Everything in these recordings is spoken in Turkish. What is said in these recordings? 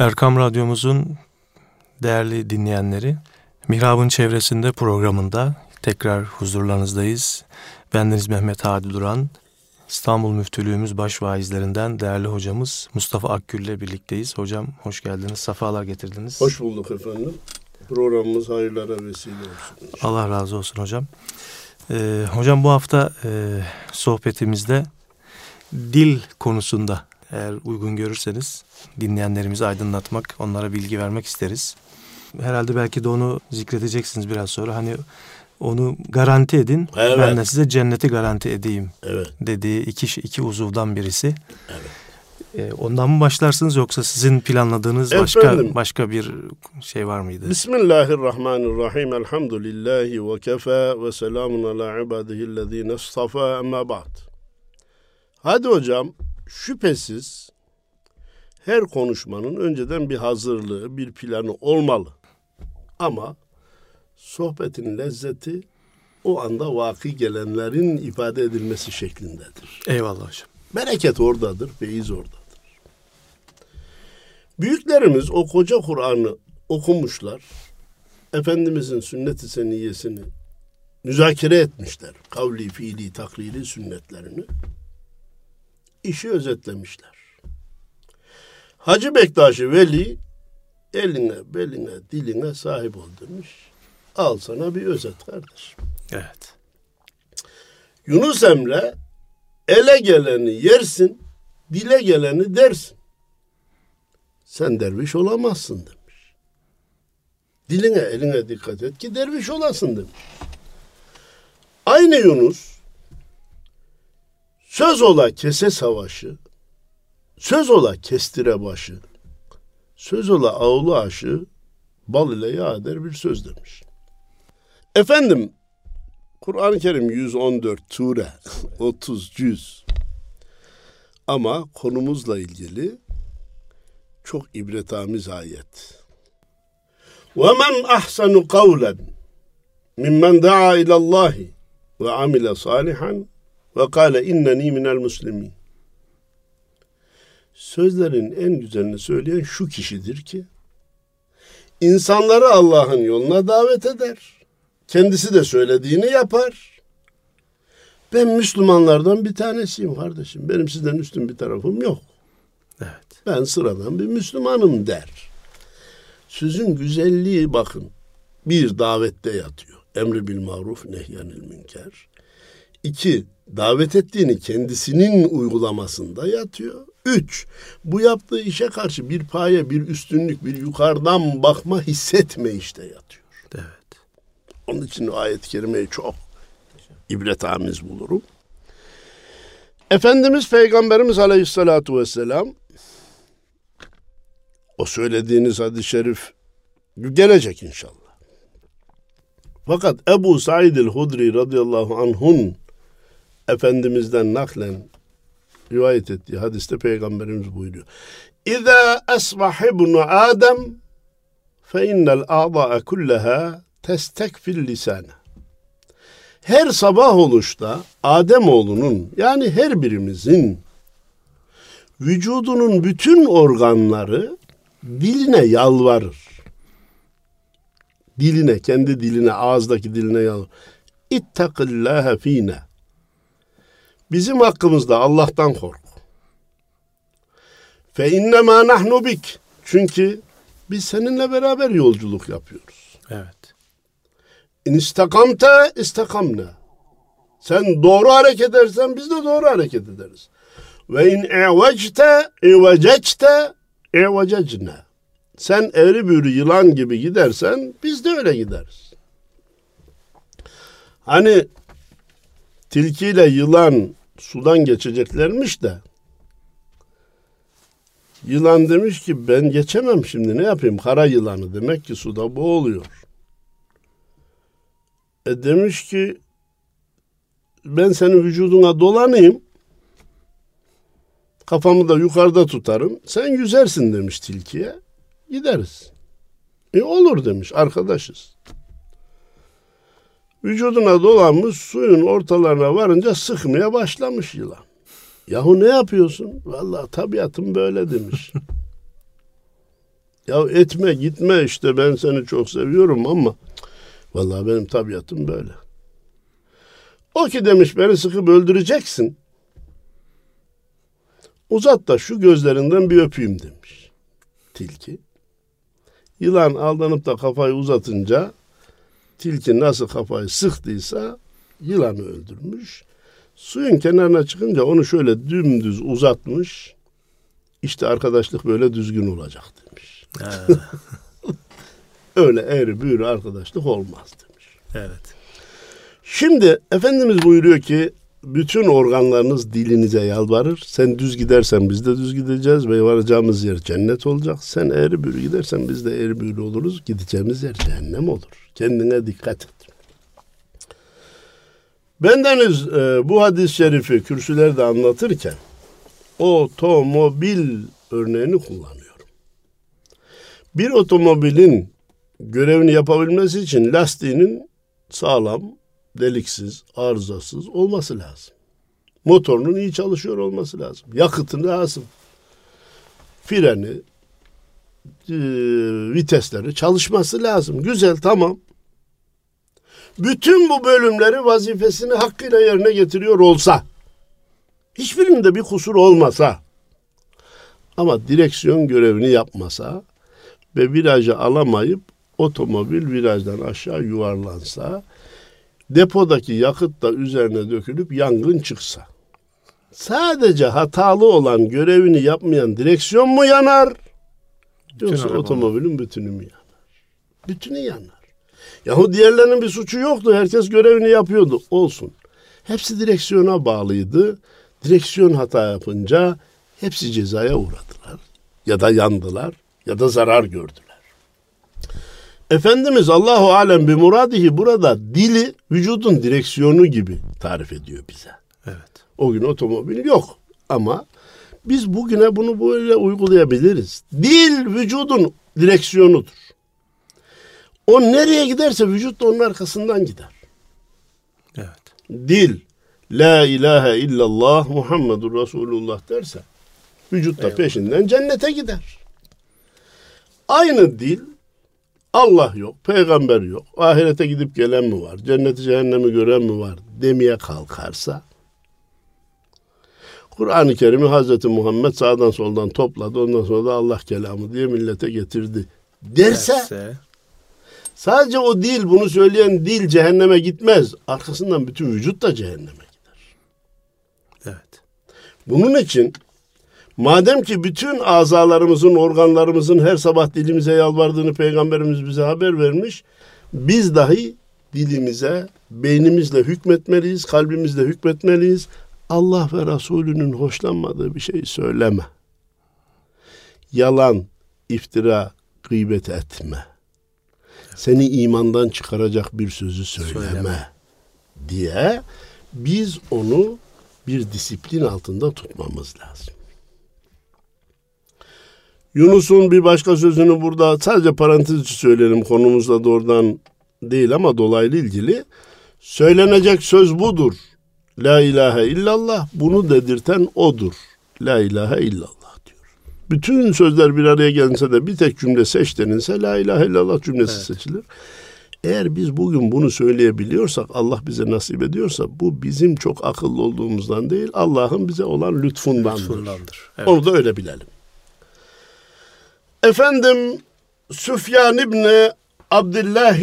Erkam Radyomuzun değerli dinleyenleri, Mihrab'ın çevresinde programında tekrar huzurlarınızdayız. Bendeniz Mehmet Hadi Duran, İstanbul Müftülüğümüz baş vaizlerinden değerli hocamız Mustafa Akgül ile birlikteyiz. Hocam hoş geldiniz, safalar getirdiniz. Hoş bulduk efendim. Programımız hayırlara vesile olsun. Allah razı olsun hocam. Ee, hocam bu hafta e, sohbetimizde dil konusunda eğer uygun görürseniz dinleyenlerimizi aydınlatmak, onlara bilgi vermek isteriz. Herhalde belki de onu zikredeceksiniz biraz sonra. Hani onu garanti edin. Evet. Ben de size cenneti garanti edeyim Evet. dediği iki, iki uzuvdan birisi. Evet. Ee, ondan mı başlarsınız yoksa sizin planladığınız başka Efendim. başka bir şey var mıydı? Bismillahirrahmanirrahim. Elhamdülillahi ve kefa ve selamun ala ibadihillezine istafa emma ba'd. Hadi hocam şüphesiz her konuşmanın önceden bir hazırlığı, bir planı olmalı. Ama sohbetin lezzeti o anda vaki gelenlerin ifade edilmesi şeklindedir. Eyvallah hocam. Bereket oradadır, feyiz oradadır. Büyüklerimiz o koca Kur'an'ı okumuşlar. Efendimizin sünnet-i seniyyesini müzakere etmişler. Kavli, fiili, takriri sünnetlerini. İşi özetlemişler. Hacı Bektaşi Veli eline, beline, diline sahip ol demiş. Al sana bir özet kardeşim. Evet. Yunus Emre ele geleni yersin, dile geleni dersin. Sen derviş olamazsın demiş. Diline eline dikkat et ki derviş olasın demiş. Aynı Yunus söz ola kese savaşı, söz ola kestire başı, söz ola ağlı aşı, bal ile yağ eder bir söz demiş. Efendim Kur'an-ı Kerim 114 sure 30 cüz. Ama konumuzla ilgili çok ibretamiz ayet. وَمَنْ أَحْسَنُ قَوْلًا مِمَّنْ دَعَا إِلَى اللّٰهِ وَعَمِلَ صَالِحًا ve kâle inneni minel muslimin. Sözlerin en güzelini söyleyen şu kişidir ki insanları Allah'ın yoluna davet eder. Kendisi de söylediğini yapar. Ben Müslümanlardan bir tanesiyim kardeşim. Benim sizden üstün bir tarafım yok. Evet. Ben sıradan bir Müslümanım der. Sözün güzelliği bakın bir davette yatıyor. Emri bil maruf nehyenil münker. İki, davet ettiğini kendisinin uygulamasında yatıyor. Üç, bu yaptığı işe karşı bir paye, bir üstünlük, bir yukarıdan bakma hissetme işte yatıyor. Evet. Onun için ayet-i kerimeyi çok ibretamiz bulurum. Efendimiz Peygamberimiz Aleyhisselatü Vesselam o söylediğiniz hadis-i şerif gelecek inşallah. Fakat Ebu Said el-Hudri radıyallahu anh'un Efendimiz'den naklen rivayet ettiği hadiste Peygamberimiz buyuruyor. İza esbah ibnu Adem fe innel a'da'a kullaha testekfil lisane. Her sabah oluşta Adem oğlunun yani her birimizin vücudunun bütün organları diline yalvarır. Diline, kendi diline, ağızdaki diline yalvarır. İttakillâhe fîne. Bizim hakkımızda Allah'tan kork. Fe innemâ nahnu bik. Çünkü biz seninle beraber yolculuk yapıyoruz. Evet. İn istakamte istakamne. Sen doğru hareket edersen biz de doğru hareket ederiz. Ve in evecte evececte evececne. Sen eğri büğrü yılan gibi gidersen biz de öyle gideriz. Hani tilkiyle yılan sudan geçeceklermiş de yılan demiş ki ben geçemem şimdi ne yapayım kara yılanı demek ki suda boğuluyor. E demiş ki ben senin vücuduna dolanayım. Kafamı da yukarıda tutarım. Sen yüzersin demiş tilkiye. Gideriz. E olur demiş arkadaşız. Vücuduna dolanmış suyun ortalarına varınca sıkmaya başlamış yılan. Yahu ne yapıyorsun? Vallahi tabiatım böyle demiş. Ya etme gitme işte ben seni çok seviyorum ama vallahi benim tabiatım böyle. O ki demiş beni sıkıp öldüreceksin. Uzat da şu gözlerinden bir öpeyim demiş. Tilki. Yılan aldanıp da kafayı uzatınca tilki nasıl kafayı sıktıysa yılanı öldürmüş. Suyun kenarına çıkınca onu şöyle dümdüz uzatmış. İşte arkadaşlık böyle düzgün olacak demiş. Öyle eğri büğrü arkadaşlık olmaz demiş. evet. Şimdi Efendimiz buyuruyor ki bütün organlarınız dilinize yalvarır. Sen düz gidersen biz de düz gideceğiz ve varacağımız yer cennet olacak. Sen eğri büğrü gidersen biz de eğri büğrü oluruz. Gideceğimiz yer cehennem olur. Kendine dikkat et. Bendeniz e, bu hadis-i şerifi kürsülerde anlatırken otomobil örneğini kullanıyorum. Bir otomobilin görevini yapabilmesi için lastiğinin sağlam, deliksiz, arızasız olması lazım. Motorunun iyi çalışıyor olması lazım. Yakıtı lazım. Freni, e, vitesleri çalışması lazım. Güzel, tamam. Bütün bu bölümleri vazifesini hakkıyla yerine getiriyor olsa, hiçbirinde bir kusur olmasa, ama direksiyon görevini yapmasa ve virajı alamayıp otomobil virajdan aşağı yuvarlansa, depodaki yakıt da üzerine dökülüp yangın çıksa, sadece hatalı olan görevini yapmayan direksiyon mu yanar? Yoksa otomobilin bütünü mü yanar? Bütünü yanar. Yahu diğerlerinin bir suçu yoktu. Herkes görevini yapıyordu. Olsun. Hepsi direksiyona bağlıydı. Direksiyon hata yapınca hepsi cezaya uğradılar. Ya da yandılar ya da zarar gördüler. Efendimiz Allahu alem bi muradihi burada dili vücudun direksiyonu gibi tarif ediyor bize. Evet. O gün otomobil yok ama biz bugüne bunu böyle uygulayabiliriz. Dil vücudun direksiyonudur. O nereye giderse vücut da onun arkasından gider. Evet. Dil La ilahe illallah Muhammedur Resulullah derse vücut da Eyvallah. peşinden cennete gider. Aynı dil Allah yok, peygamber yok, ahirete gidip gelen mi var, cenneti cehennemi gören mi var demeye kalkarsa Kur'an-ı Kerim'i Hazreti Muhammed sağdan soldan topladı. Ondan sonra da Allah kelamı diye millete getirdi. Derse Derse, sadece o dil bunu söyleyen dil cehenneme gitmez. Arkasından bütün vücut da cehenneme gider. evet. Bunun için madem ki bütün azalarımızın, organlarımızın her sabah dilimize yalvardığını Peygamberimiz bize haber vermiş. Biz dahi dilimize, beynimizle hükmetmeliyiz, kalbimizle hükmetmeliyiz. Allah ve Resulünün hoşlanmadığı bir şey söyleme. Yalan, iftira, gıybet etme. Seni imandan çıkaracak bir sözü söyleme, Söyleme. diye biz onu bir disiplin altında tutmamız lazım. Yunus'un bir başka sözünü burada sadece parantez içi söyleyelim konumuzla doğrudan değil ama dolaylı ilgili. Söylenecek söz budur. La ilahe illallah bunu dedirten odur. La ilahe illallah diyor. Bütün sözler bir araya gelinse de bir tek cümle seç denilse la ilahe illallah cümlesi Evet. seçilir. Eğer biz bugün bunu söyleyebiliyorsak, Allah bize nasip ediyorsa bu bizim çok akıllı olduğumuzdan değil, Allah'ın bize olan lütfundandır. Lütfundandır. Evet. Onu da öyle bilelim. Efendim Süfyan İbni Abdullah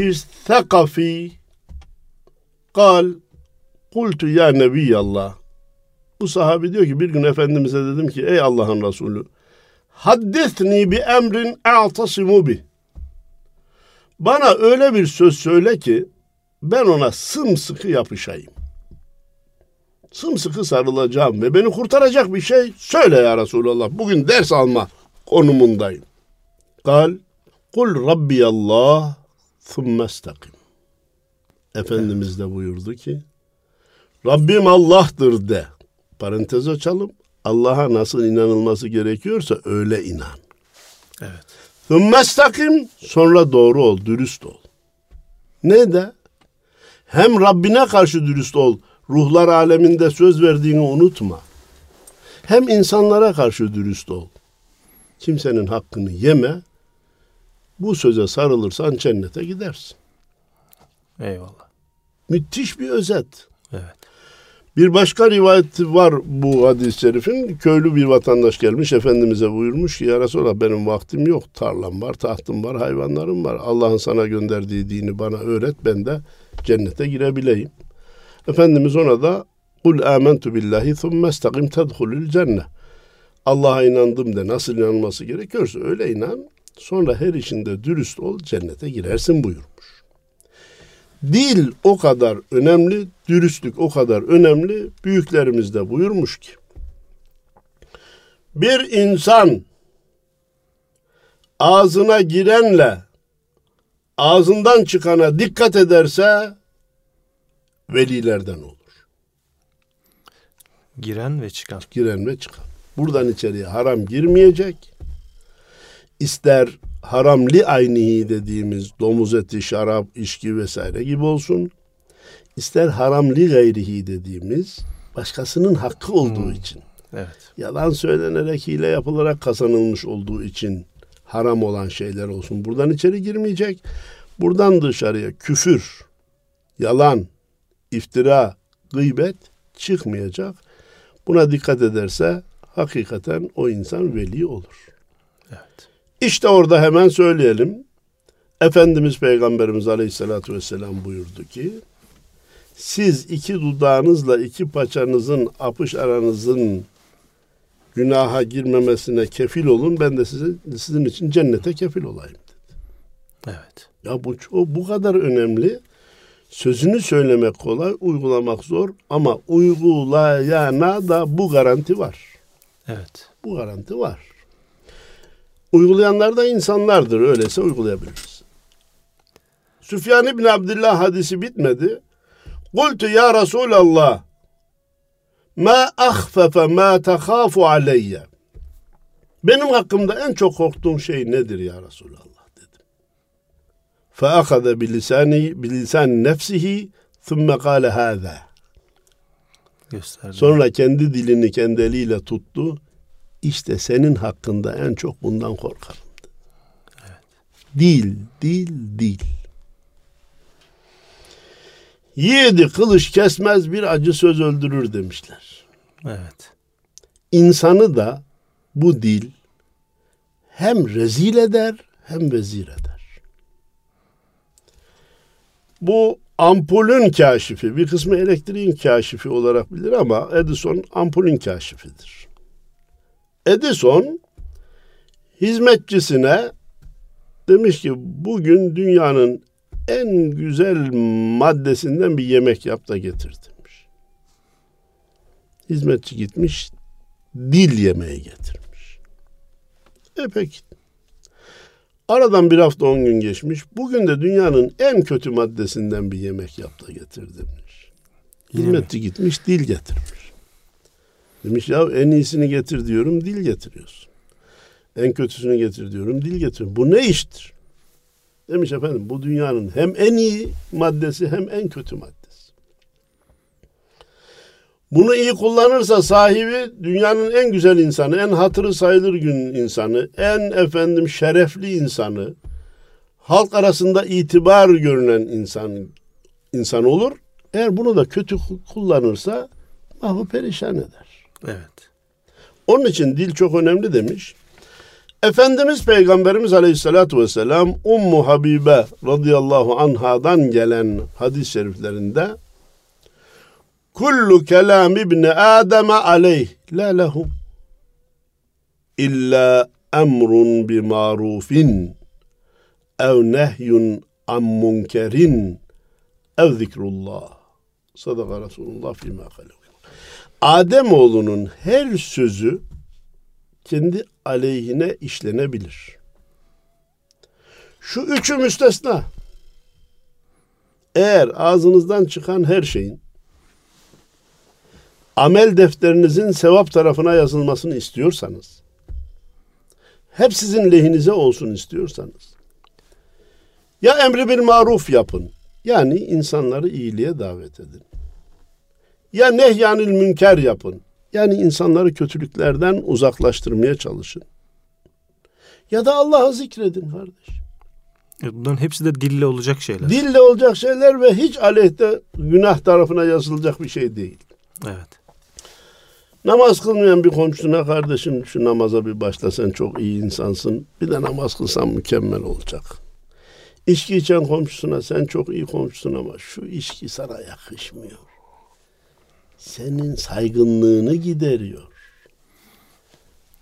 Thakafi kal kultu ya Nebiyallah bu sahabi diyor ki bir gün Efendimiz'e dedim ki ey Allah'ın Resulü haddithni bi emrin a'tasimu bi bana öyle bir söz söyle ki ben ona sımsıkı yapışayım. Sımsıkı sarılacağım ve beni kurtaracak bir şey söyle ya Resulallah. Bugün ders alma konumundayım. Kal, kul rabbiyallah thumme estakim. Efendimiz de buyurdu ki, Rabbim Allah'tır de. Parantez açalım. Allah'a nasıl inanılması gerekiyorsa öyle inan. Evet. Thumme estakim, sonra doğru ol, dürüst ol. Ne de? Hem Rabbine karşı dürüst ol, ruhlar aleminde söz verdiğini unutma. Hem insanlara karşı dürüst ol. Kimsenin hakkını yeme, Bu söze sarılırsan cennete gidersin. Eyvallah. Müthiş bir özet. Evet. Bir başka rivayet var bu hadis-i şerifin. Köylü bir vatandaş gelmiş Efendimiz'e buyurmuş ki ya Resulallah benim vaktim yok. Tarlam var, tahtım var, hayvanlarım var. Allah'ın sana gönderdiği dini bana öğret ben de cennete girebileyim. Efendimiz ona da Kul amentu billahi thumme istakim tedhulul cennet. Allah'a inandım de nasıl inanması gerekiyorsa öyle inan. Sonra her işinde dürüst ol cennete girersin buyurmuş. Dil o kadar önemli, dürüstlük o kadar önemli. Büyüklerimiz de buyurmuş ki bir insan ağzına girenle ağzından çıkana dikkat ederse velilerden olur. Giren ve çıkan. Giren ve çıkan. Buradan içeriye haram girmeyecek. İster haramli aynihi dediğimiz domuz eti, şarap, içki vesaire gibi olsun. İster haramli gayrihi dediğimiz başkasının hakkı olduğu hmm. için. Evet. Yalan söylenerek, hile yapılarak kazanılmış olduğu için haram olan şeyler olsun. Buradan içeri girmeyecek. Buradan dışarıya küfür, yalan, iftira, gıybet çıkmayacak. Buna dikkat ederse hakikaten o insan veli olur. Evet. İşte orada hemen söyleyelim. Efendimiz Peygamberimiz Aleyhisselatü Vesselam buyurdu ki siz iki dudağınızla iki paçanızın apış aranızın günaha girmemesine kefil olun. Ben de sizin, sizin için cennete kefil olayım dedi. Evet. Ya bu çok, bu kadar önemli. Sözünü söylemek kolay, uygulamak zor ama uygulayana da bu garanti var. Evet. Bu garanti var. Uygulayanlar da insanlardır. Öyleyse uygulayabiliriz. Süfyan İbn Abdullah hadisi bitmedi. Kultu ya Resulallah ma ahfefe ma tehafu aleyye. Benim hakkımda en çok korktuğun şey nedir ya Resulallah dedim. Feakade bilisani bilisan nefsihi thumme kâle hâzâ. Gösterdi. Sonra kendi dilini kendi eliyle tuttu. İşte senin hakkında en çok bundan korkarım. Evet. Dil, dil, dil. Yiğidi kılıç kesmez bir acı söz öldürür demişler. Evet. İnsanı da bu dil hem rezil eder hem vezir eder. Bu ampulün kaşifi, bir kısmı elektriğin kaşifi olarak bilir ama Edison ampulün kaşifidir. Edison hizmetçisine demiş ki bugün dünyanın en güzel maddesinden bir yemek yap da getir demiş. Hizmetçi gitmiş dil yemeği getirmiş. E peki. Aradan bir hafta on gün geçmiş. Bugün de dünyanın en kötü maddesinden bir yemek yap da getir demiş. Hizmetçi gitmiş dil getirmiş. Demiş ya en iyisini getir diyorum dil getiriyorsun. En kötüsünü getir diyorum dil getiriyorsun. Bu ne iştir? Demiş efendim bu dünyanın hem en iyi maddesi hem en kötü maddesi. Bunu iyi kullanırsa sahibi dünyanın en güzel insanı, en hatırı sayılır gün insanı, en efendim şerefli insanı, halk arasında itibar görünen insan insan olur. Eğer bunu da kötü kullanırsa mahvu perişan eder. Evet. Onun için dil çok önemli demiş. Efendimiz Peygamberimiz Aleyhisselatü Vesselam Ummu Habibe radıyallahu anhadan gelen hadis-i şeriflerinde Kullu kelam ibni Adem aleyh la lehu illa emrun bi marufin ev nehyun an munkerin ev zikrullah. Sadaka Resulullah fîmâ oğlunun her sözü kendi aleyhine işlenebilir. Şu üçü müstesna. Eğer ağzınızdan çıkan her şeyin amel defterinizin sevap tarafına yazılmasını istiyorsanız, hep sizin lehinize olsun istiyorsanız, ya emri bir maruf yapın, yani insanları iyiliğe davet edin. Ya nehyanil münker yapın, yani insanları kötülüklerden uzaklaştırmaya çalışın. Ya da Allah'ı zikredin kardeş. E, bunların hepsi de dille olacak şeyler. Dille olacak şeyler ve hiç aleyhte günah tarafına yazılacak bir şey değil. Evet. Namaz kılmayan bir komşuna kardeşim şu namaza bir başla sen çok iyi insansın. Bir de namaz kılsan mükemmel olacak. İçki içen komşusuna sen çok iyi komşusun ama şu içki sana yakışmıyor. Senin saygınlığını gideriyor.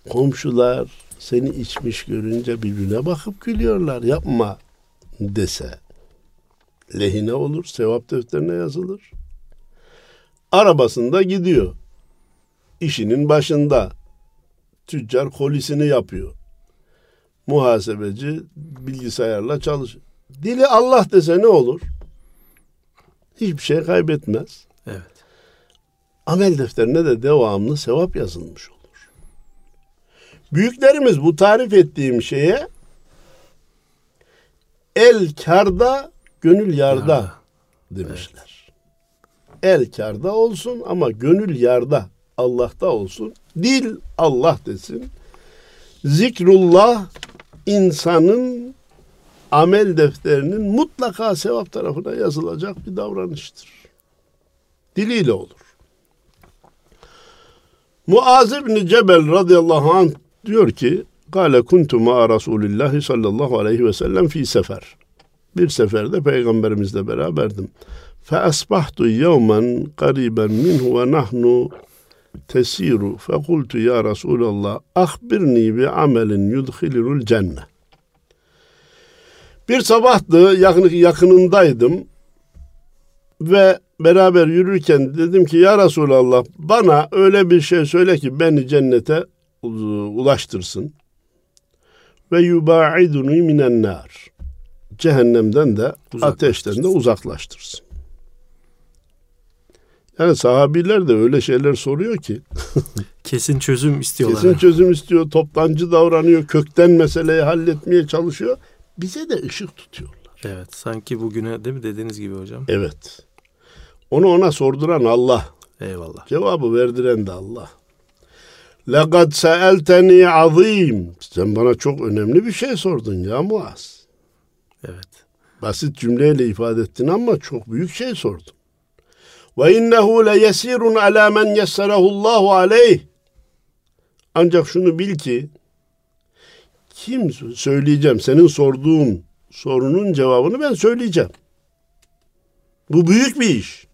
Komşular seni içmiş görünce birbirine bakıp gülüyorlar. Yapma dese lehine olur, sevap defterine yazılır. Arabasında gidiyor. İşinin başında. Tüccar kolisini yapıyor. Muhasebeci bilgisayarla çalışıyor. Dili Allah dese ne olur? Hiçbir şey kaybetmez. Evet. Amel defterine de devamlı sevap yazılmış olur. Büyüklerimiz bu tarif ettiğim şeye el karda, gönül yarda, yarda. demişler. Evet. El karda olsun ama gönül yarda, Allah'ta olsun. Dil Allah desin. Zikrullah insanın amel defterinin mutlaka sevap tarafına yazılacak bir davranıştır. Diliyle olur. Muaz bin Cebel radıyallahu anh diyor ki Kale kuntu ma Resulillahi sallallahu aleyhi ve sellem fi sefer. Bir seferde peygamberimizle beraberdim. Fe asbahtu yevmen qariben minhu ve nahnu tesiru. Fe kultu ya Resulallah ahbirni bi amelin yudhilul cenne. Bir sabahtı yakın, yakınındaydım ve beraber yürürken dedim ki ya Resulallah bana öyle bir şey söyle ki beni cennete ulaştırsın. Ve yubaiduni minen nar. Cehennemden de ateşten de uzaklaştırsın. Yani sahabiler de öyle şeyler soruyor ki. Kesin çözüm istiyorlar. Kesin çözüm istiyor. Toptancı davranıyor. Kökten meseleyi halletmeye çalışıyor. Bize de ışık tutuyorlar. Evet. Sanki bugüne değil mi dediğiniz gibi hocam? Evet. Onu ona sorduran Allah. Eyvallah. Cevabı verdiren de Allah. لَقَدْ سَأَلْتَنِي azim. Sen bana çok önemli bir şey sordun ya Muaz. Evet. Basit cümleyle ifade ettin ama çok büyük şey sordun. Ve innehu le yesirun ala men yesserahu aleyh. Ancak şunu bil ki kim söyleyeceğim senin sorduğun sorunun cevabını ben söyleyeceğim. Bu büyük bir iş.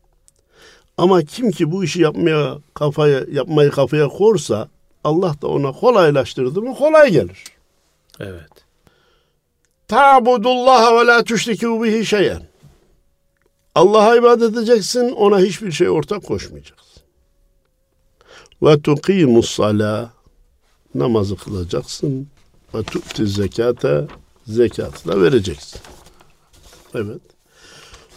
Ama kim ki bu işi yapmaya kafaya yapmayı kafaya korsa Allah da ona kolaylaştırdı mı kolay gelir. Evet. Ta'budullaha ve la tüşrikû bihi şeyen. Allah'a ibadet edeceksin, ona hiçbir şey ortak koşmayacaksın. Ve tuqimus sala namazı kılacaksın. Ve tu'ti zekate zekatı da vereceksin. Evet.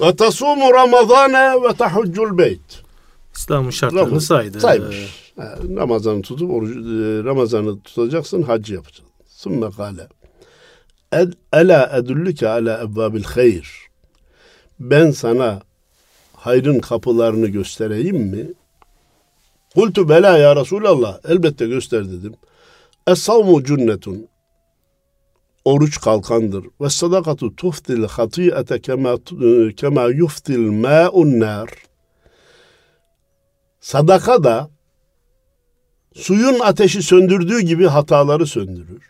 Ve tasumu ramazane ve tahuccul beyt. İslam'ın şartlarını Ramaz, saydı. Saymış. Ramazan'ı tutup oruç, e, Ramazan'ı tutacaksın, hac yapacaksın. Sümme kâle. Ela edüllüke ala ebvabil hayr. Ben sana hayrın kapılarını göstereyim mi? Kultu bela ya Resulallah. Elbette göster dedim. Es-savmu cünnetun. Oruç kalkandır. Ve sadakatu tuftil hatiyete kema, kema yuftil ma'un nar. Sadaka da suyun ateşi söndürdüğü gibi hataları söndürür.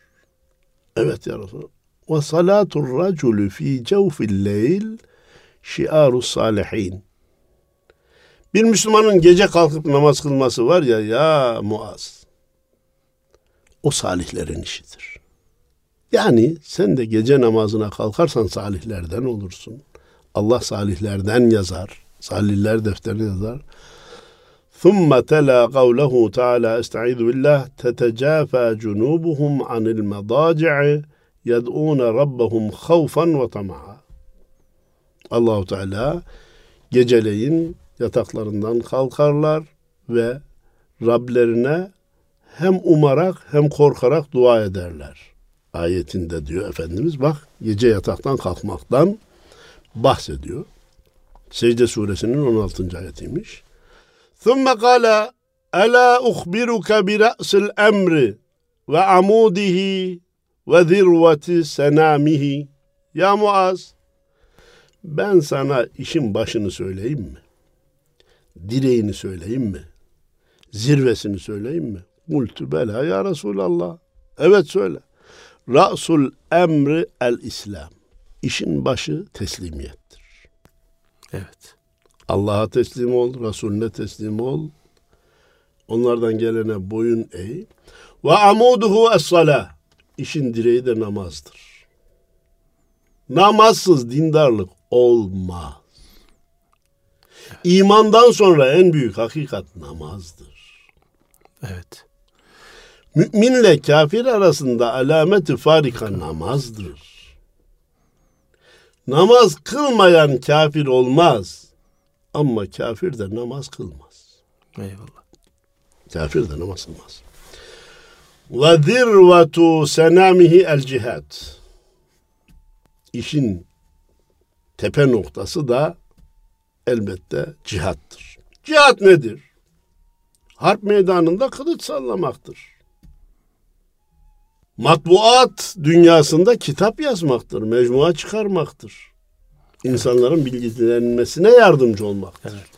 Evet ya Resulallah. Ve salatul raculu fi cevfil leyl şiaru salihin. Bir Müslümanın gece kalkıp namaz kılması var ya ya Muaz. O salihlerin işidir. Yani sen de gece namazına kalkarsan salihlerden olursun. Allah salihlerden yazar. Salihler defterini yazar. ثم تلا قوله تعالى استعيذ بالله تتجافى جنوبهم عن المضاجع يدعون ربهم خوفا وطمعا Allahu Teala geceleyin yataklarından kalkarlar ve Rablerine hem umarak hem korkarak dua ederler. Ayetinde diyor Efendimiz bak gece yataktan kalkmaktan bahsediyor. Secde suresinin 16. ayetiymiş. ثم قال ألا أخبرك برأس الأمر وعموده وذروة سنامه Ya Muaz ben sana işin başını söyleyeyim mi? Direğini söyleyeyim mi? Zirvesini söyleyeyim mi? Multu bela ya Resulallah. Evet söyle. Ra'sul emri el İslam. İşin başı teslimiyettir. Evet. Allah'a teslim ol, Resulüne teslim ol. Onlardan gelene boyun eğ. Ve amuduhu es-salah. İşin direği de namazdır. Namazsız dindarlık olmaz. İmandan sonra en büyük hakikat namazdır. Evet. Müminle kafir arasında alameti farika namazdır. Namaz kılmayan kafir olmaz. Ama kafir de namaz kılmaz. Eyvallah. Kafir de namaz kılmaz. Ve zirvetu senamihi el cihad. İşin tepe noktası da elbette cihattır. Cihat nedir? Harp meydanında kılıç sallamaktır. Matbuat dünyasında kitap yazmaktır, mecmua çıkarmaktır. İnsanların bilgilenmesine yardımcı olmaktır. Evet.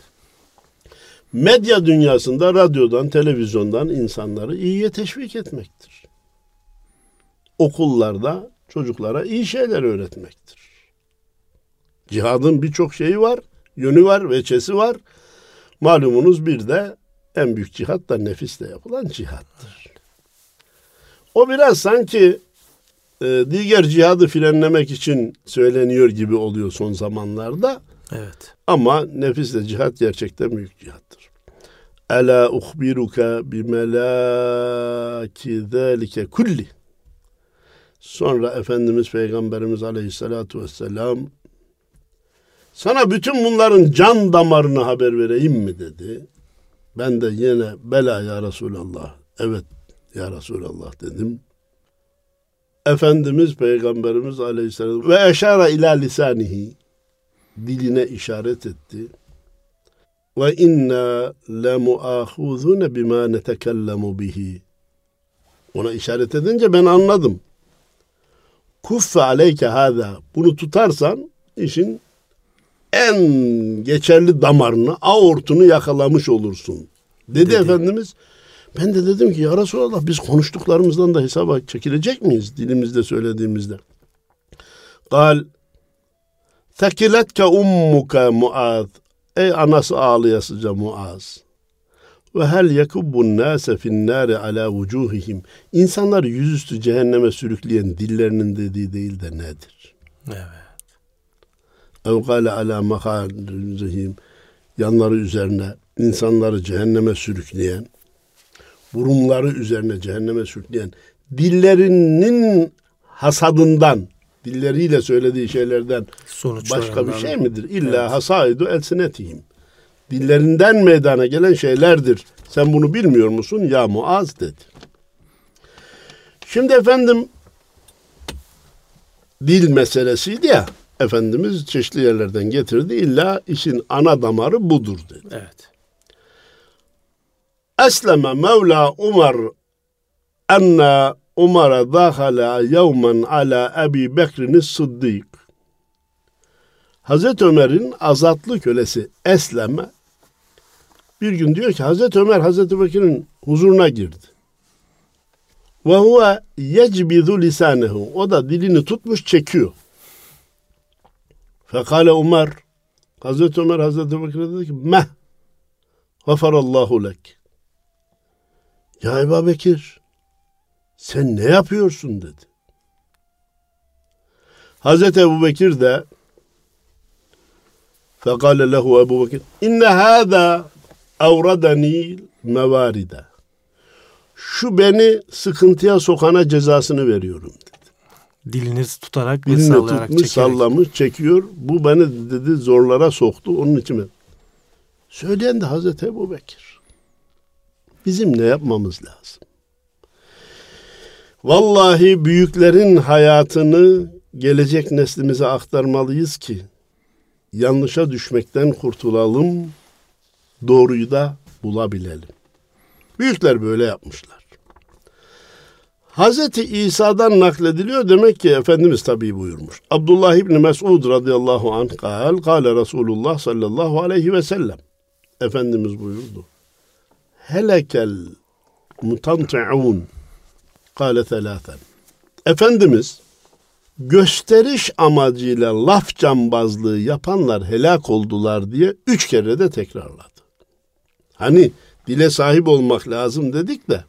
Medya dünyasında radyodan, televizyondan insanları iyiye teşvik etmektir. Okullarda çocuklara iyi şeyler öğretmektir. Cihadın birçok şeyi var, yönü var, veçesi var. Malumunuz bir de en büyük cihat da nefisle yapılan cihattır. O biraz sanki e, diğer cihadı frenlemek için söyleniyor gibi oluyor son zamanlarda. Evet. Ama nefisle cihat gerçekten büyük cihattır. Ela uhbiruka bi melaki zalike kulli. Sonra Efendimiz Peygamberimiz Aleyhisselatu Vesselam sana bütün bunların can damarını haber vereyim mi dedi. Ben de yine bela ya Resulallah. Evet ya Resulallah dedim. Efendimiz Peygamberimiz Aleyhisselam ve eşara ila lisanihi diline işaret etti. Ve inna la muahuzune bima netekellemu bihi. Ona işaret edince ben anladım. Kuffe aleyke hâzâ. Bunu tutarsan işin en geçerli damarını, aortunu yakalamış olursun. Dedi, Dedi. Efendimiz. Ben de dedim ki ya Resulallah biz konuştuklarımızdan da hesaba çekilecek miyiz dilimizde söylediğimizde? Gal Tekiletke ummuka Muaz. Ey anası ağlayasıca Muaz. Ve hel yekubbun nase fin nari ala vucuhihim. İnsanları yüzüstü cehenneme sürükleyen dillerinin dediği değil de nedir? Evet. Ev gale ala makarihim. Yanları üzerine insanları cehenneme sürükleyen, burunları üzerine cehenneme sürükleyen, dillerinin hasadından, dilleriyle söylediği şeylerden başka bir şey midir? İlla evet. hasaidu elsinetihim. Dillerinden meydana gelen şeylerdir. Sen bunu bilmiyor musun? Ya Muaz dedi. Şimdi efendim dil meselesiydi ya. Efendimiz çeşitli yerlerden getirdi. İlla işin ana damarı budur dedi. Evet. Esleme Mevla Umar enne Umar'a dakhala yevmen ala Ebi Bekir'in Sıddık. Hazreti Ömer'in azatlı kölesi Esleme bir gün diyor ki Hazreti Ömer Hazreti Bekir'in huzuruna girdi. Ve huve yecbidu lisanehu. O da dilini tutmuş çekiyor. Fekale Ömer Hazreti Ömer Hazreti Bekir'e dedi ki meh gafarallahu lek. Ya Ebu Bekir sen ne yapıyorsun dedi. Hazreti Ebu Bekir de fekale lehu Ebu Bekir inne hâzâ avradani mevaride. Şu beni sıkıntıya sokana cezasını veriyorum dedi. Diliniz tutarak Dilini sallayarak tutmuş, çekerek. sallamış, çekiyor. Bu beni dedi zorlara soktu. Onun için? Söyleyen de Hazreti Ebu Bekir. Bizim ne yapmamız lazım? Vallahi büyüklerin hayatını gelecek neslimize aktarmalıyız ki yanlışa düşmekten kurtulalım, doğruyu da bulabilelim. Büyükler böyle yapmışlar. Hazreti İsa'dan naklediliyor demek ki Efendimiz tabii buyurmuş. Abdullah İbni Mesud radıyallahu anh kal, kale Resulullah sallallahu aleyhi ve sellem. Efendimiz buyurdu. Helekel mutanti'un kale thelâthen. Efendimiz gösteriş amacıyla laf cambazlığı yapanlar helak oldular diye üç kere de tekrarladı. Hani dile sahip olmak lazım dedik de.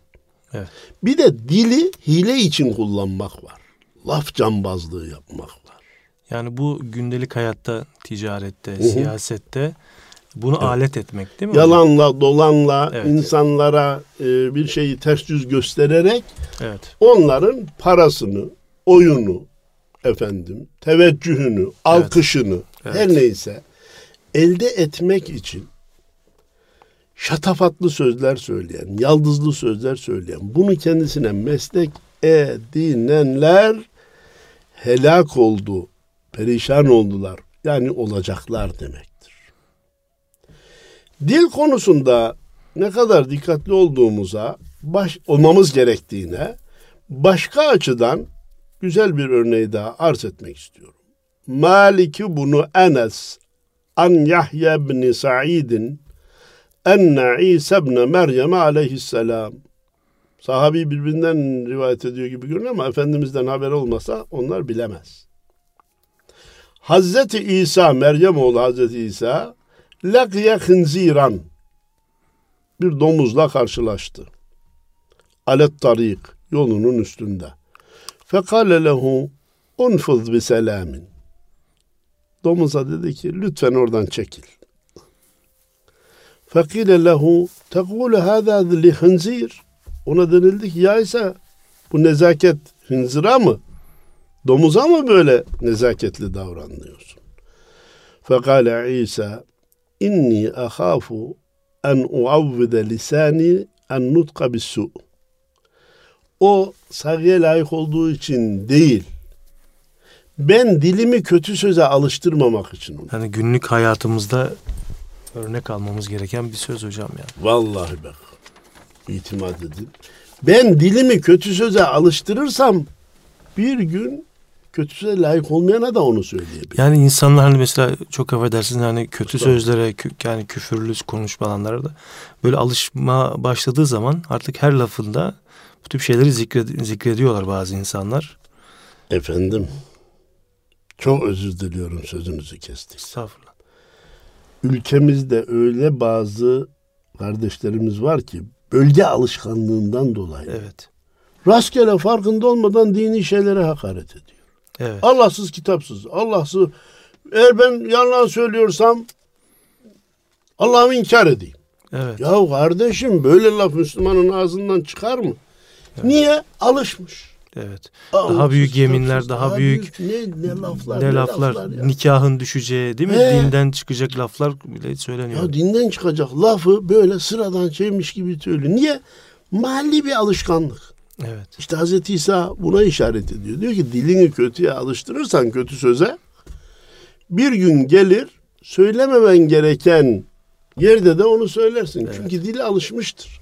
Evet. Bir de dili hile için kullanmak var. Laf cambazlığı yapmak var. Yani bu gündelik hayatta, ticarette, Hı-hı. siyasette bunu evet. alet etmek değil mi? Yalanla, dolanla, evet. insanlara e, bir şeyi ters yüz göstererek evet. onların parasını, oyunu, efendim, teveccühünü, evet. alkışını, evet. her neyse elde etmek için şatafatlı sözler söyleyen, yaldızlı sözler söyleyen, bunu kendisine meslek edinenler helak oldu, perişan oldular. Yani olacaklar demektir. Dil konusunda ne kadar dikkatli olduğumuza, baş, olmamız gerektiğine başka açıdan güzel bir örneği daha arz etmek istiyorum. Maliki bunu Enes an Yahya bin Sa'id'in enne İsa ibn Meryem aleyhisselam. Sahabi birbirinden rivayet ediyor gibi görünüyor ama Efendimiz'den haber olmasa onlar bilemez. Hazreti İsa, Meryem oğlu Hazreti İsa, lakiye hınziran, bir domuzla karşılaştı. Alet tarik, yolunun üstünde. Fekale lehu, unfuz bi selamin. Domuza dedi ki, lütfen oradan çekil. Fekile lehu tekulu hâzâ li hınzir. Ona denildi ki ya ise bu nezaket hınzıra mı? Domuza mı böyle nezaketli davranıyorsun? Fekale İsa inni ahafu en uavvide lisani en nutka bis su. O saygıya layık olduğu için değil. Ben dilimi kötü söze alıştırmamak için. Onu. Yani günlük hayatımızda örnek almamız gereken bir söz hocam yani. Vallahi bak. İtimat edin. Ben dilimi kötü söze alıştırırsam bir gün kötü söze layık olmayana da onu söyleyebilirim. Yani insanlar hani mesela çok affedersiniz hani kötü Tabii. sözlere yani küfürlü konuşmalara da böyle alışma başladığı zaman artık her lafında bu tip şeyleri zikred zikrediyorlar bazı insanlar. Efendim çok özür diliyorum sözünüzü kestik. Estağfurullah ülkemizde öyle bazı kardeşlerimiz var ki bölge alışkanlığından dolayı. Evet. Rastgele farkında olmadan dini şeylere hakaret ediyor. Evet. Allahsız kitapsız. Allahsız. Eğer ben yalan söylüyorsam Allah'ımı inkar edeyim. Evet. Ya kardeşim böyle laf Müslümanın ağzından çıkar mı? Evet. Niye? Alışmış. Evet. Aa, daha büyük yeminler, daha, daha büyük, büyük ne, ne laflar, ne, laflar, laflar nikahın düşeceği, değil mi? He. Dinden çıkacak laflar bile söyleniyor. Ya dinden çıkacak lafı böyle sıradan şeymiş gibi söylüyor. Niye? Mahalli bir alışkanlık. Evet. İşte Hazreti İsa buna işaret ediyor. Diyor ki dilini kötüye alıştırırsan kötü söze bir gün gelir söylememen gereken yerde de onu söylersin. Evet. Çünkü dili alışmıştır.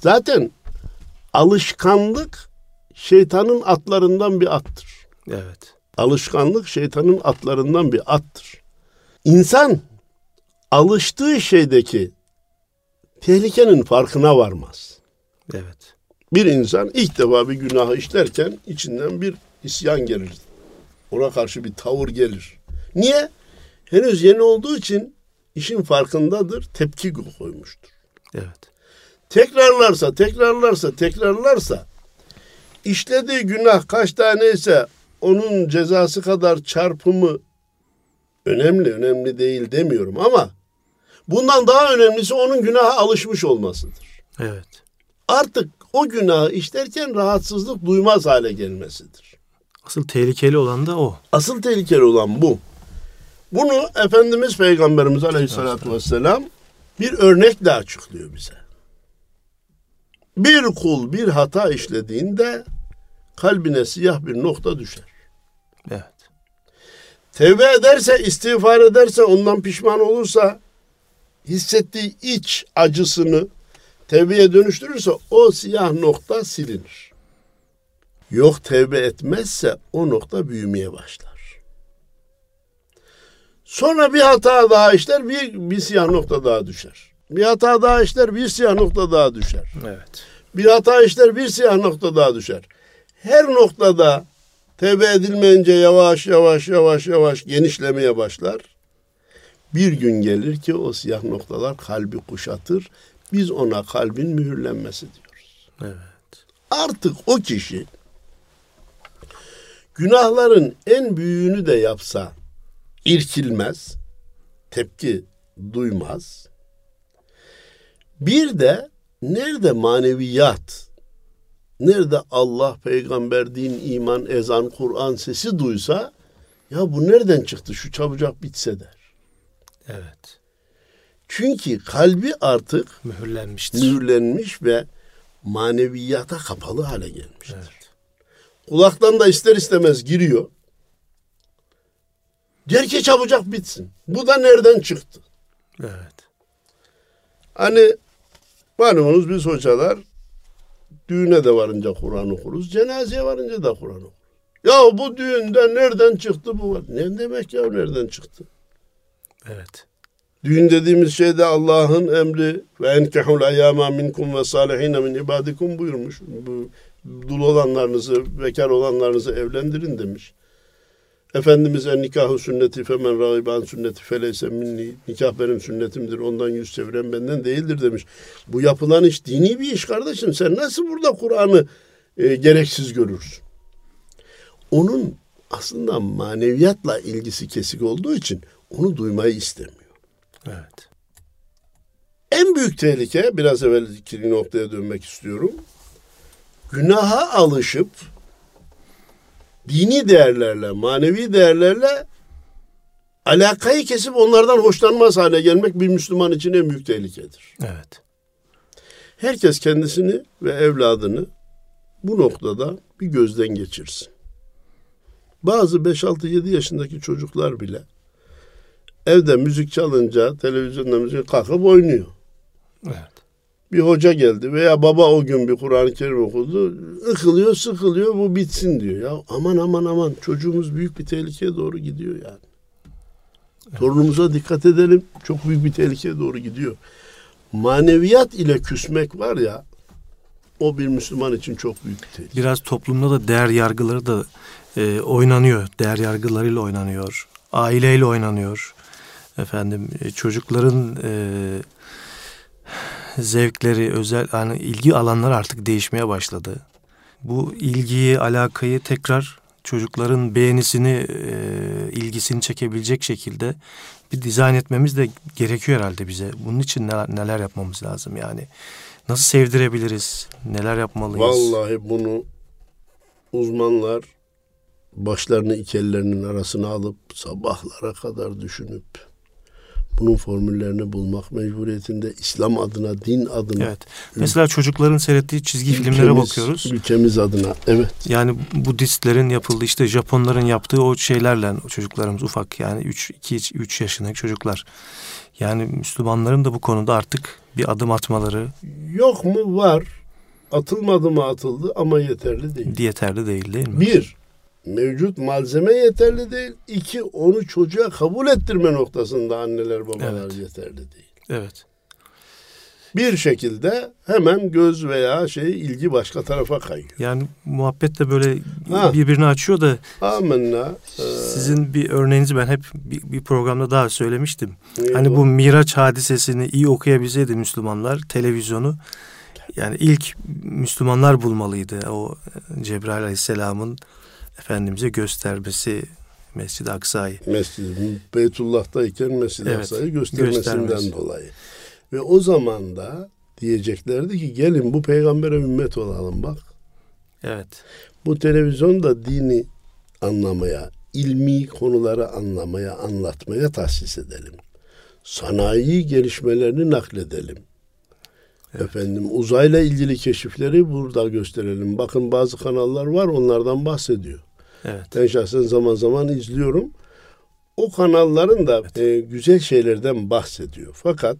Zaten alışkanlık şeytanın atlarından bir attır. Evet. Alışkanlık şeytanın atlarından bir attır. İnsan alıştığı şeydeki tehlikenin farkına varmaz. Evet. Bir insan ilk defa bir günah işlerken içinden bir isyan gelir. Ona karşı bir tavır gelir. Niye? Henüz yeni olduğu için işin farkındadır, tepki koymuştur. Evet. Tekrarlarsa, tekrarlarsa, tekrarlarsa işlediği günah kaç taneyse onun cezası kadar çarpımı önemli, önemli değil demiyorum ama bundan daha önemlisi onun günaha alışmış olmasıdır. Evet. Artık o günahı işlerken rahatsızlık duymaz hale gelmesidir. Asıl tehlikeli olan da o. Asıl tehlikeli olan bu. Bunu Efendimiz Peygamberimiz Aleyhisselatü Vesselam bir örnekle açıklıyor bize. Bir kul bir hata işlediğinde kalbine siyah bir nokta düşer. Evet. Tevbe ederse, istiğfar ederse, ondan pişman olursa hissettiği iç acısını tevbeye dönüştürürse o siyah nokta silinir. yok tevbe etmezse o nokta büyümeye başlar. Sonra bir hata daha işler, bir, bir siyah nokta daha düşer. Bir hata daha işler, bir siyah nokta daha düşer. Evet. Bir hata işler, bir siyah nokta daha düşer. Her noktada tevbe edilmeyince yavaş yavaş yavaş yavaş genişlemeye başlar. Bir gün gelir ki o siyah noktalar kalbi kuşatır. Biz ona kalbin mühürlenmesi diyoruz. Evet. Artık o kişi günahların en büyüğünü de yapsa irkilmez, tepki duymaz. Bir de nerede maneviyat, nerede Allah, peygamber, din, iman, ezan, Kur'an sesi duysa ya bu nereden çıktı şu çabucak bitse der. Evet. Çünkü kalbi artık Mühürlenmiştir. mühürlenmiş ve maneviyata kapalı hale gelmiştir. Evet. Kulaktan da ister istemez giriyor. Der ki çabucak bitsin. Bu da nereden çıktı? Evet. Hani malumunuz biz hocalar düğüne de varınca Kur'an okuruz. Cenazeye varınca da Kur'an okuruz. Ya bu düğünde nereden çıktı bu? Ne demek ya nereden çıktı? Evet. Düğün dediğimiz şey de Allah'ın emri ve enkehul eyyama minkum ve salihine min ibadikum buyurmuş. Bu dul olanlarınızı, bekar olanlarınızı evlendirin demiş. Efendimiz en nikahı sünneti femen ragiban sünneti feleyse minni. Nikah benim sünnetimdir. Ondan yüz çeviren benden değildir demiş. Bu yapılan iş dini bir iş kardeşim. Sen nasıl burada Kur'an'ı e, gereksiz görürsün? Onun aslında maneviyatla ilgisi kesik olduğu için onu duymayı istemiyor. Evet. En büyük tehlike biraz evvelki noktaya dönmek istiyorum. Günaha alışıp dini değerlerle, manevi değerlerle alakayı kesip onlardan hoşlanmaz hale gelmek bir Müslüman için en büyük tehlikedir. Evet. Herkes kendisini ve evladını bu noktada bir gözden geçirsin. Bazı 5-6-7 yaşındaki çocuklar bile evde müzik çalınca televizyonda müzik kalkıp oynuyor. Evet. Bir hoca geldi veya baba o gün bir Kur'an-ı Kerim okudu. Ikılıyor, sıkılıyor bu bitsin diyor. Ya aman aman aman çocuğumuz büyük bir tehlikeye doğru gidiyor yani. Torunumuza dikkat edelim. Çok büyük bir tehlikeye doğru gidiyor. Maneviyat ile küsmek var ya o bir Müslüman için çok büyük bir tehlike. Biraz toplumda da değer yargıları da e, oynanıyor. Değer yargılarıyla oynanıyor. Aileyle oynanıyor. Efendim e, çocukların e, zevkleri, özel yani ilgi alanları artık değişmeye başladı. Bu ilgiyi, alakayı tekrar çocukların beğenisini, e, ilgisini çekebilecek şekilde bir dizayn etmemiz de gerekiyor herhalde bize. Bunun için neler, neler yapmamız lazım yani. Nasıl sevdirebiliriz? Neler yapmalıyız? Vallahi bunu uzmanlar başlarını iki ellerinin arasına alıp sabahlara kadar düşünüp bunun formüllerini bulmak mecburiyetinde İslam adına, din adına. Evet. Mesela çocukların seyrettiği çizgi filmlere bakıyoruz. Ülkemiz adına. Evet. Yani Budistlerin yapıldığı işte Japonların yaptığı o şeylerle o çocuklarımız ufak yani 3 2 3 yaşındaki çocuklar. Yani Müslümanların da bu konuda artık bir adım atmaları Yok mu? Var. Atılmadı mı atıldı ama yeterli değil. yeterli değil değil mi? Bir, mevcut malzeme yeterli değil. İki, onu çocuğa kabul ettirme noktasında anneler babalar Evet. yeterli değil. Evet. Bir şekilde hemen göz veya şey ilgi başka tarafa kayıyor. Yani muhabbet de böyle Ha. birbirini açıyor da Amenna. Ee, sizin bir örneğinizi ben hep bir, bir programda daha söylemiştim. neydi Hani o? bu Miraç hadisesini iyi okuyabilseydi Müslümanlar televizyonu yani ilk Müslümanlar bulmalıydı. O Cebrail Aleyhisselam'ın Efendimiz'e göstermesi Mescid-i Aksa'yı. Mescid Beytullah'tayken Mescid-i Evet, Aksa'yı göstermesinden göstermesi. dolayı. Ve o zaman da diyeceklerdi ki gelin bu peygambere ümmet olalım bak. Evet. Bu televizyonda dini anlamaya, ilmi konuları anlamaya, anlatmaya tahsis edelim. Sanayi gelişmelerini nakledelim. Efendim uzayla ilgili keşifleri burada gösterelim. Bakın bazı kanallar var onlardan bahsediyor. Evet. Ben şahsen zaman zaman izliyorum. O kanalların da e, güzel şeylerden bahsediyor. Fakat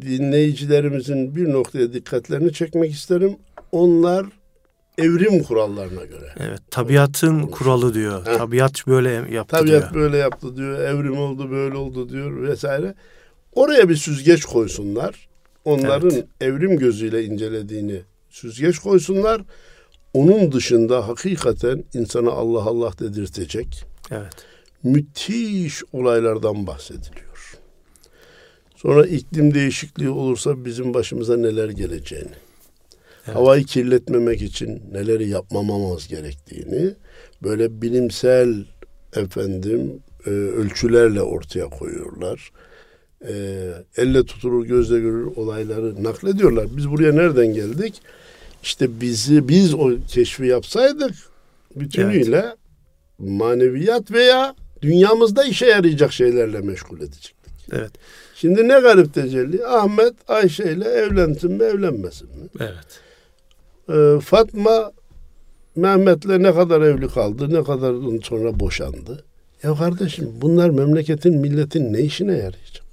dinleyicilerimizin bir noktaya dikkatlerini çekmek isterim. Onlar evrim kurallarına göre. Evet, tabiatın kuralı diyor. Heh. Tabiat böyle yaptı Tabiat diyor. böyle yaptı diyor, evrim oldu böyle oldu diyor vesaire. Oraya bir süzgeç koysunlar. Onların Evet. evrim gözüyle incelediğini süzgeç koysunlar. Onun dışında hakikaten insana Allah Allah dedirtecek Evet. müthiş olaylardan bahsediliyor. Sonra iklim değişikliği olursa bizim başımıza neler geleceğini, Evet. havayı kirletmemek için neleri yapmamamız gerektiğini böyle bilimsel efendim e, ölçülerle ortaya koyuyorlar. E, elle tutulur gözle görülür olayları naklediyorlar. Biz buraya nereden geldik? İşte bizi biz o keşfi yapsaydık bütünüyle maneviyat veya dünyamızda işe yarayacak şeylerle meşgul edecektik. Evet. Şimdi ne garip tecelli? Ahmet Ayşe ile evlensin mi evlenmesin mi? Evet. Ee, Fatma Mehmet'le ne kadar evli kaldı, ne kadar sonra boşandı. Ya kardeşim bunlar memleketin, milletin ne işine yarayacak?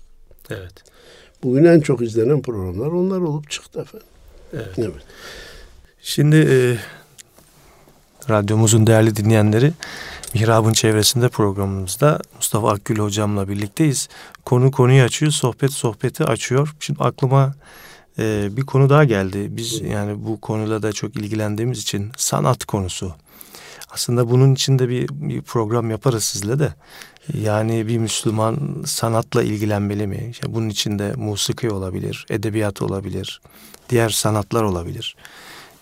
Evet. Bugün en çok izlenen programlar onlar olup çıktı efendim. Evet. Evet. Şimdi e, radyomuzun değerli dinleyenleri Mihrab'ın çevresinde programımızda Mustafa Akgül hocamla birlikteyiz. Konu konuyu açıyor, sohbet sohbeti açıyor. Şimdi aklıma e, bir konu daha geldi. Biz yani bu konuyla da çok ilgilendiğimiz için sanat konusu. Aslında bunun için de bir, bir program yaparız sizle de. Yani bir Müslüman sanatla ilgilenmeli mi? İşte bunun içinde musiki olabilir, edebiyat olabilir, diğer sanatlar olabilir.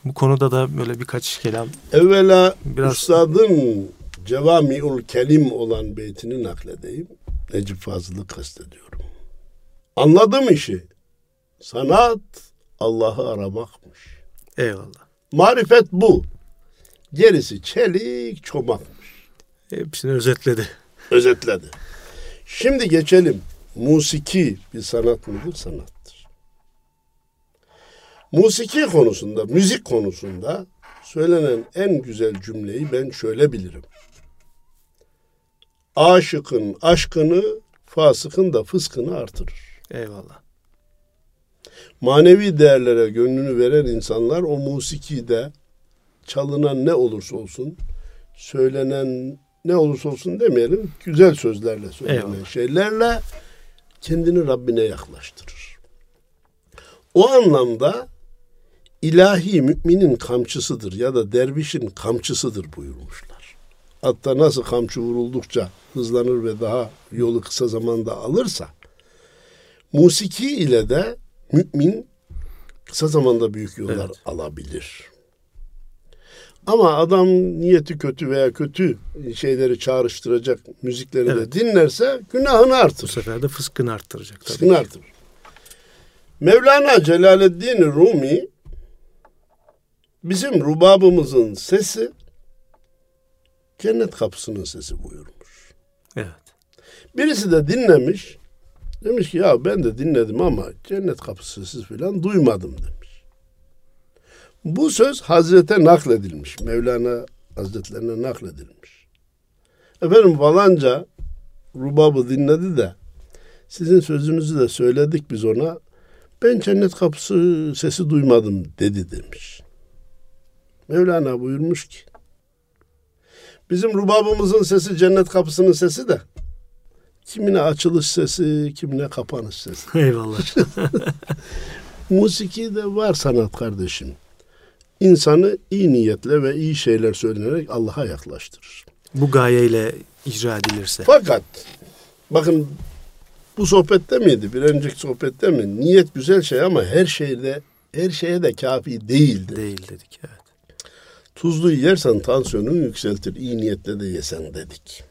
Bu konuda da böyle birkaç kelam Evvela Biraz- üstadın Cevamiül Kelim olan beytini nakledeyim. Necip Fazıl'ı kastediyorum. Anladım işi. Sanat Allah'ı aramakmış. eyvallah. Marifet bu. Gerisi çelik çomakmış. Hepsini özetledi. Özetledi. Şimdi geçelim. Musiki bir sanat mıdır? Sanattır. Musiki konusunda, müzik konusunda söylenen en güzel cümleyi ben şöyle bilirim. Aşıkın aşkını, fasıkın da fıskını artırır. Eyvallah. Manevi değerlere gönlünü veren insanlar o musikide çalınan ne olursa olsun, söylenen ne olursa olsun demeyelim, güzel sözlerle söylenen Eyvallah. şeylerle kendini Rabbine yaklaştırır. O anlamda ilahi müminin kamçısıdır ya da dervişin kamçısıdır buyurmuşlar. Hatta nasıl kamçı vuruldukça hızlanır ve daha yolu kısa zamanda alırsa, musiki ile de mümin kısa zamanda büyük yollar Evet. alabilir. Ama adam niyeti kötü veya kötü şeyleri çağrıştıracak müzikleri Evet. de dinlerse günahını Bu artırır. sefer de fıskını arttıracak tabii. Sıkın artırır. Mevlana Celaleddin Rumi bizim rubabımızın sesi cennet kapısının sesi buyurmuş. Evet. Birisi de dinlemiş. Demiş ki ya ben de dinledim ama cennet kapısı sesi falan duymadım demiş. Bu söz Hazret'e nakledilmiş. Mevlana Hazretlerine nakledilmiş. Efendim falanca rubabı dinledi de sizin sözünüzü de söyledik biz ona. Ben cennet kapısı sesi duymadım dedi demiş. Mevlana buyurmuş ki bizim rubabımızın sesi cennet kapısının sesi de kimine açılış sesi, kimine kapanış sesi. Eyvallah. Musiki de var sanat kardeşim. İnsanı iyi niyetle ve iyi şeyler söylenerek Allah'a yaklaştırır. Bu gayeyle icra edilirse. Fakat bakın bu sohbette miydi? Bir önceki sohbette mi? Niyet güzel şey ama her şeyde her şeye de kafi değildir. Değil dedik evet. Tuzlu yersen tansiyonunu yükseltir. İyi niyetle de yesen dedik.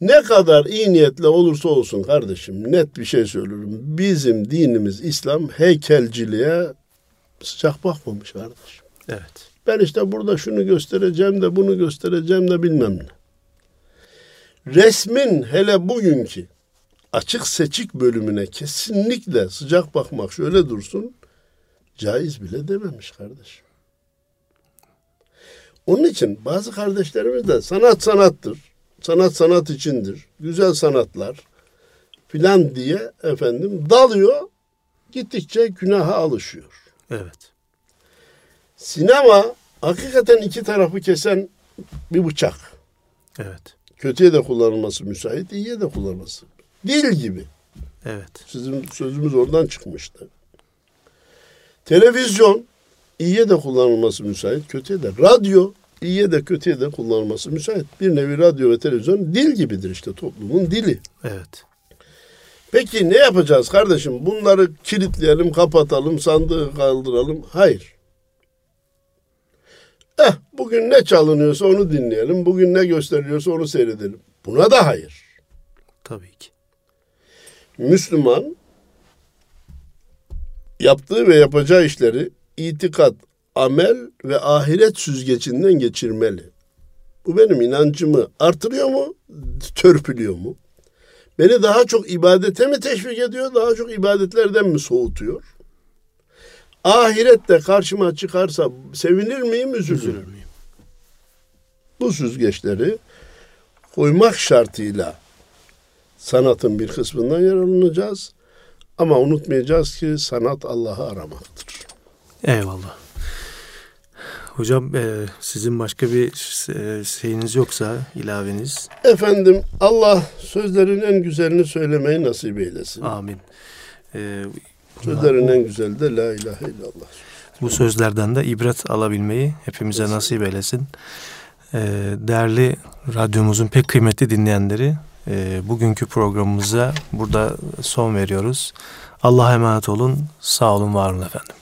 Ne kadar iyi niyetle olursa olsun kardeşim net bir şey söylüyorum. Bizim dinimiz İslam heykelciliğe sıcak bakmamış kardeşim. Evet. Ben işte burada şunu göstereceğim de bunu göstereceğim de bilmem ne. Resmin hele bugünkü açık seçik bölümüne kesinlikle sıcak bakmak şöyle dursun caiz bile dememiş kardeşim. Onun için bazı kardeşlerimiz de sanat sanattır. Sanat sanat içindir. Güzel sanatlar filan diye efendim dalıyor. Gittikçe günaha alışıyor. Evet. Sinema hakikaten iki tarafı kesen bir bıçak. Evet. Kötüye de kullanılması müsait, iyiye de kullanılması. Dil gibi. Evet. Sizin sözümüz oradan çıkmıştı. Televizyon iyiye de kullanılması müsait, kötüye de. Radyo iyiye de kötüye de kullanılması müsait. Bir nevi radyo ve televizyon dil gibidir işte toplumun dili. Evet. Peki ne yapacağız kardeşim? Bunları kilitleyelim, kapatalım, sandığı kaldıralım. Hayır. Eh, bugün ne çalınıyorsa onu dinleyelim. Bugün ne gösteriliyorsa onu seyredelim. Buna da hayır. Tabii ki. Müslüman yaptığı ve yapacağı işleri itikat, amel ve ahiret süzgecinden geçirmeli. Bu benim inancımı artırıyor mu, törpülüyor mu? Beni daha çok ibadete mi teşvik ediyor, daha çok ibadetlerden mi soğutuyor? Ahirette karşıma çıkarsa sevinir miyim, üzülür müyüm? Bu süzgeçleri koymak şartıyla sanatın bir kısmından yararlanacağız. Ama unutmayacağız ki sanat Allah'ı aramaktır. Eyvallah. Hocam e, sizin başka bir e, şeyiniz yoksa ilaveniz. Efendim Allah sözlerin en güzelini söylemeyi nasip eylesin. Amin. E, Sözlerin en güzeli de la ilahe illallah. bu sözlerden de ibret alabilmeyi hepimize nasip eylesin. E, değerli radyomuzun pek kıymetli dinleyenleri e, bugünkü programımıza burada son veriyoruz. Allah'a emanet olun. Sağ olun, var olun efendim.